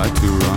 right to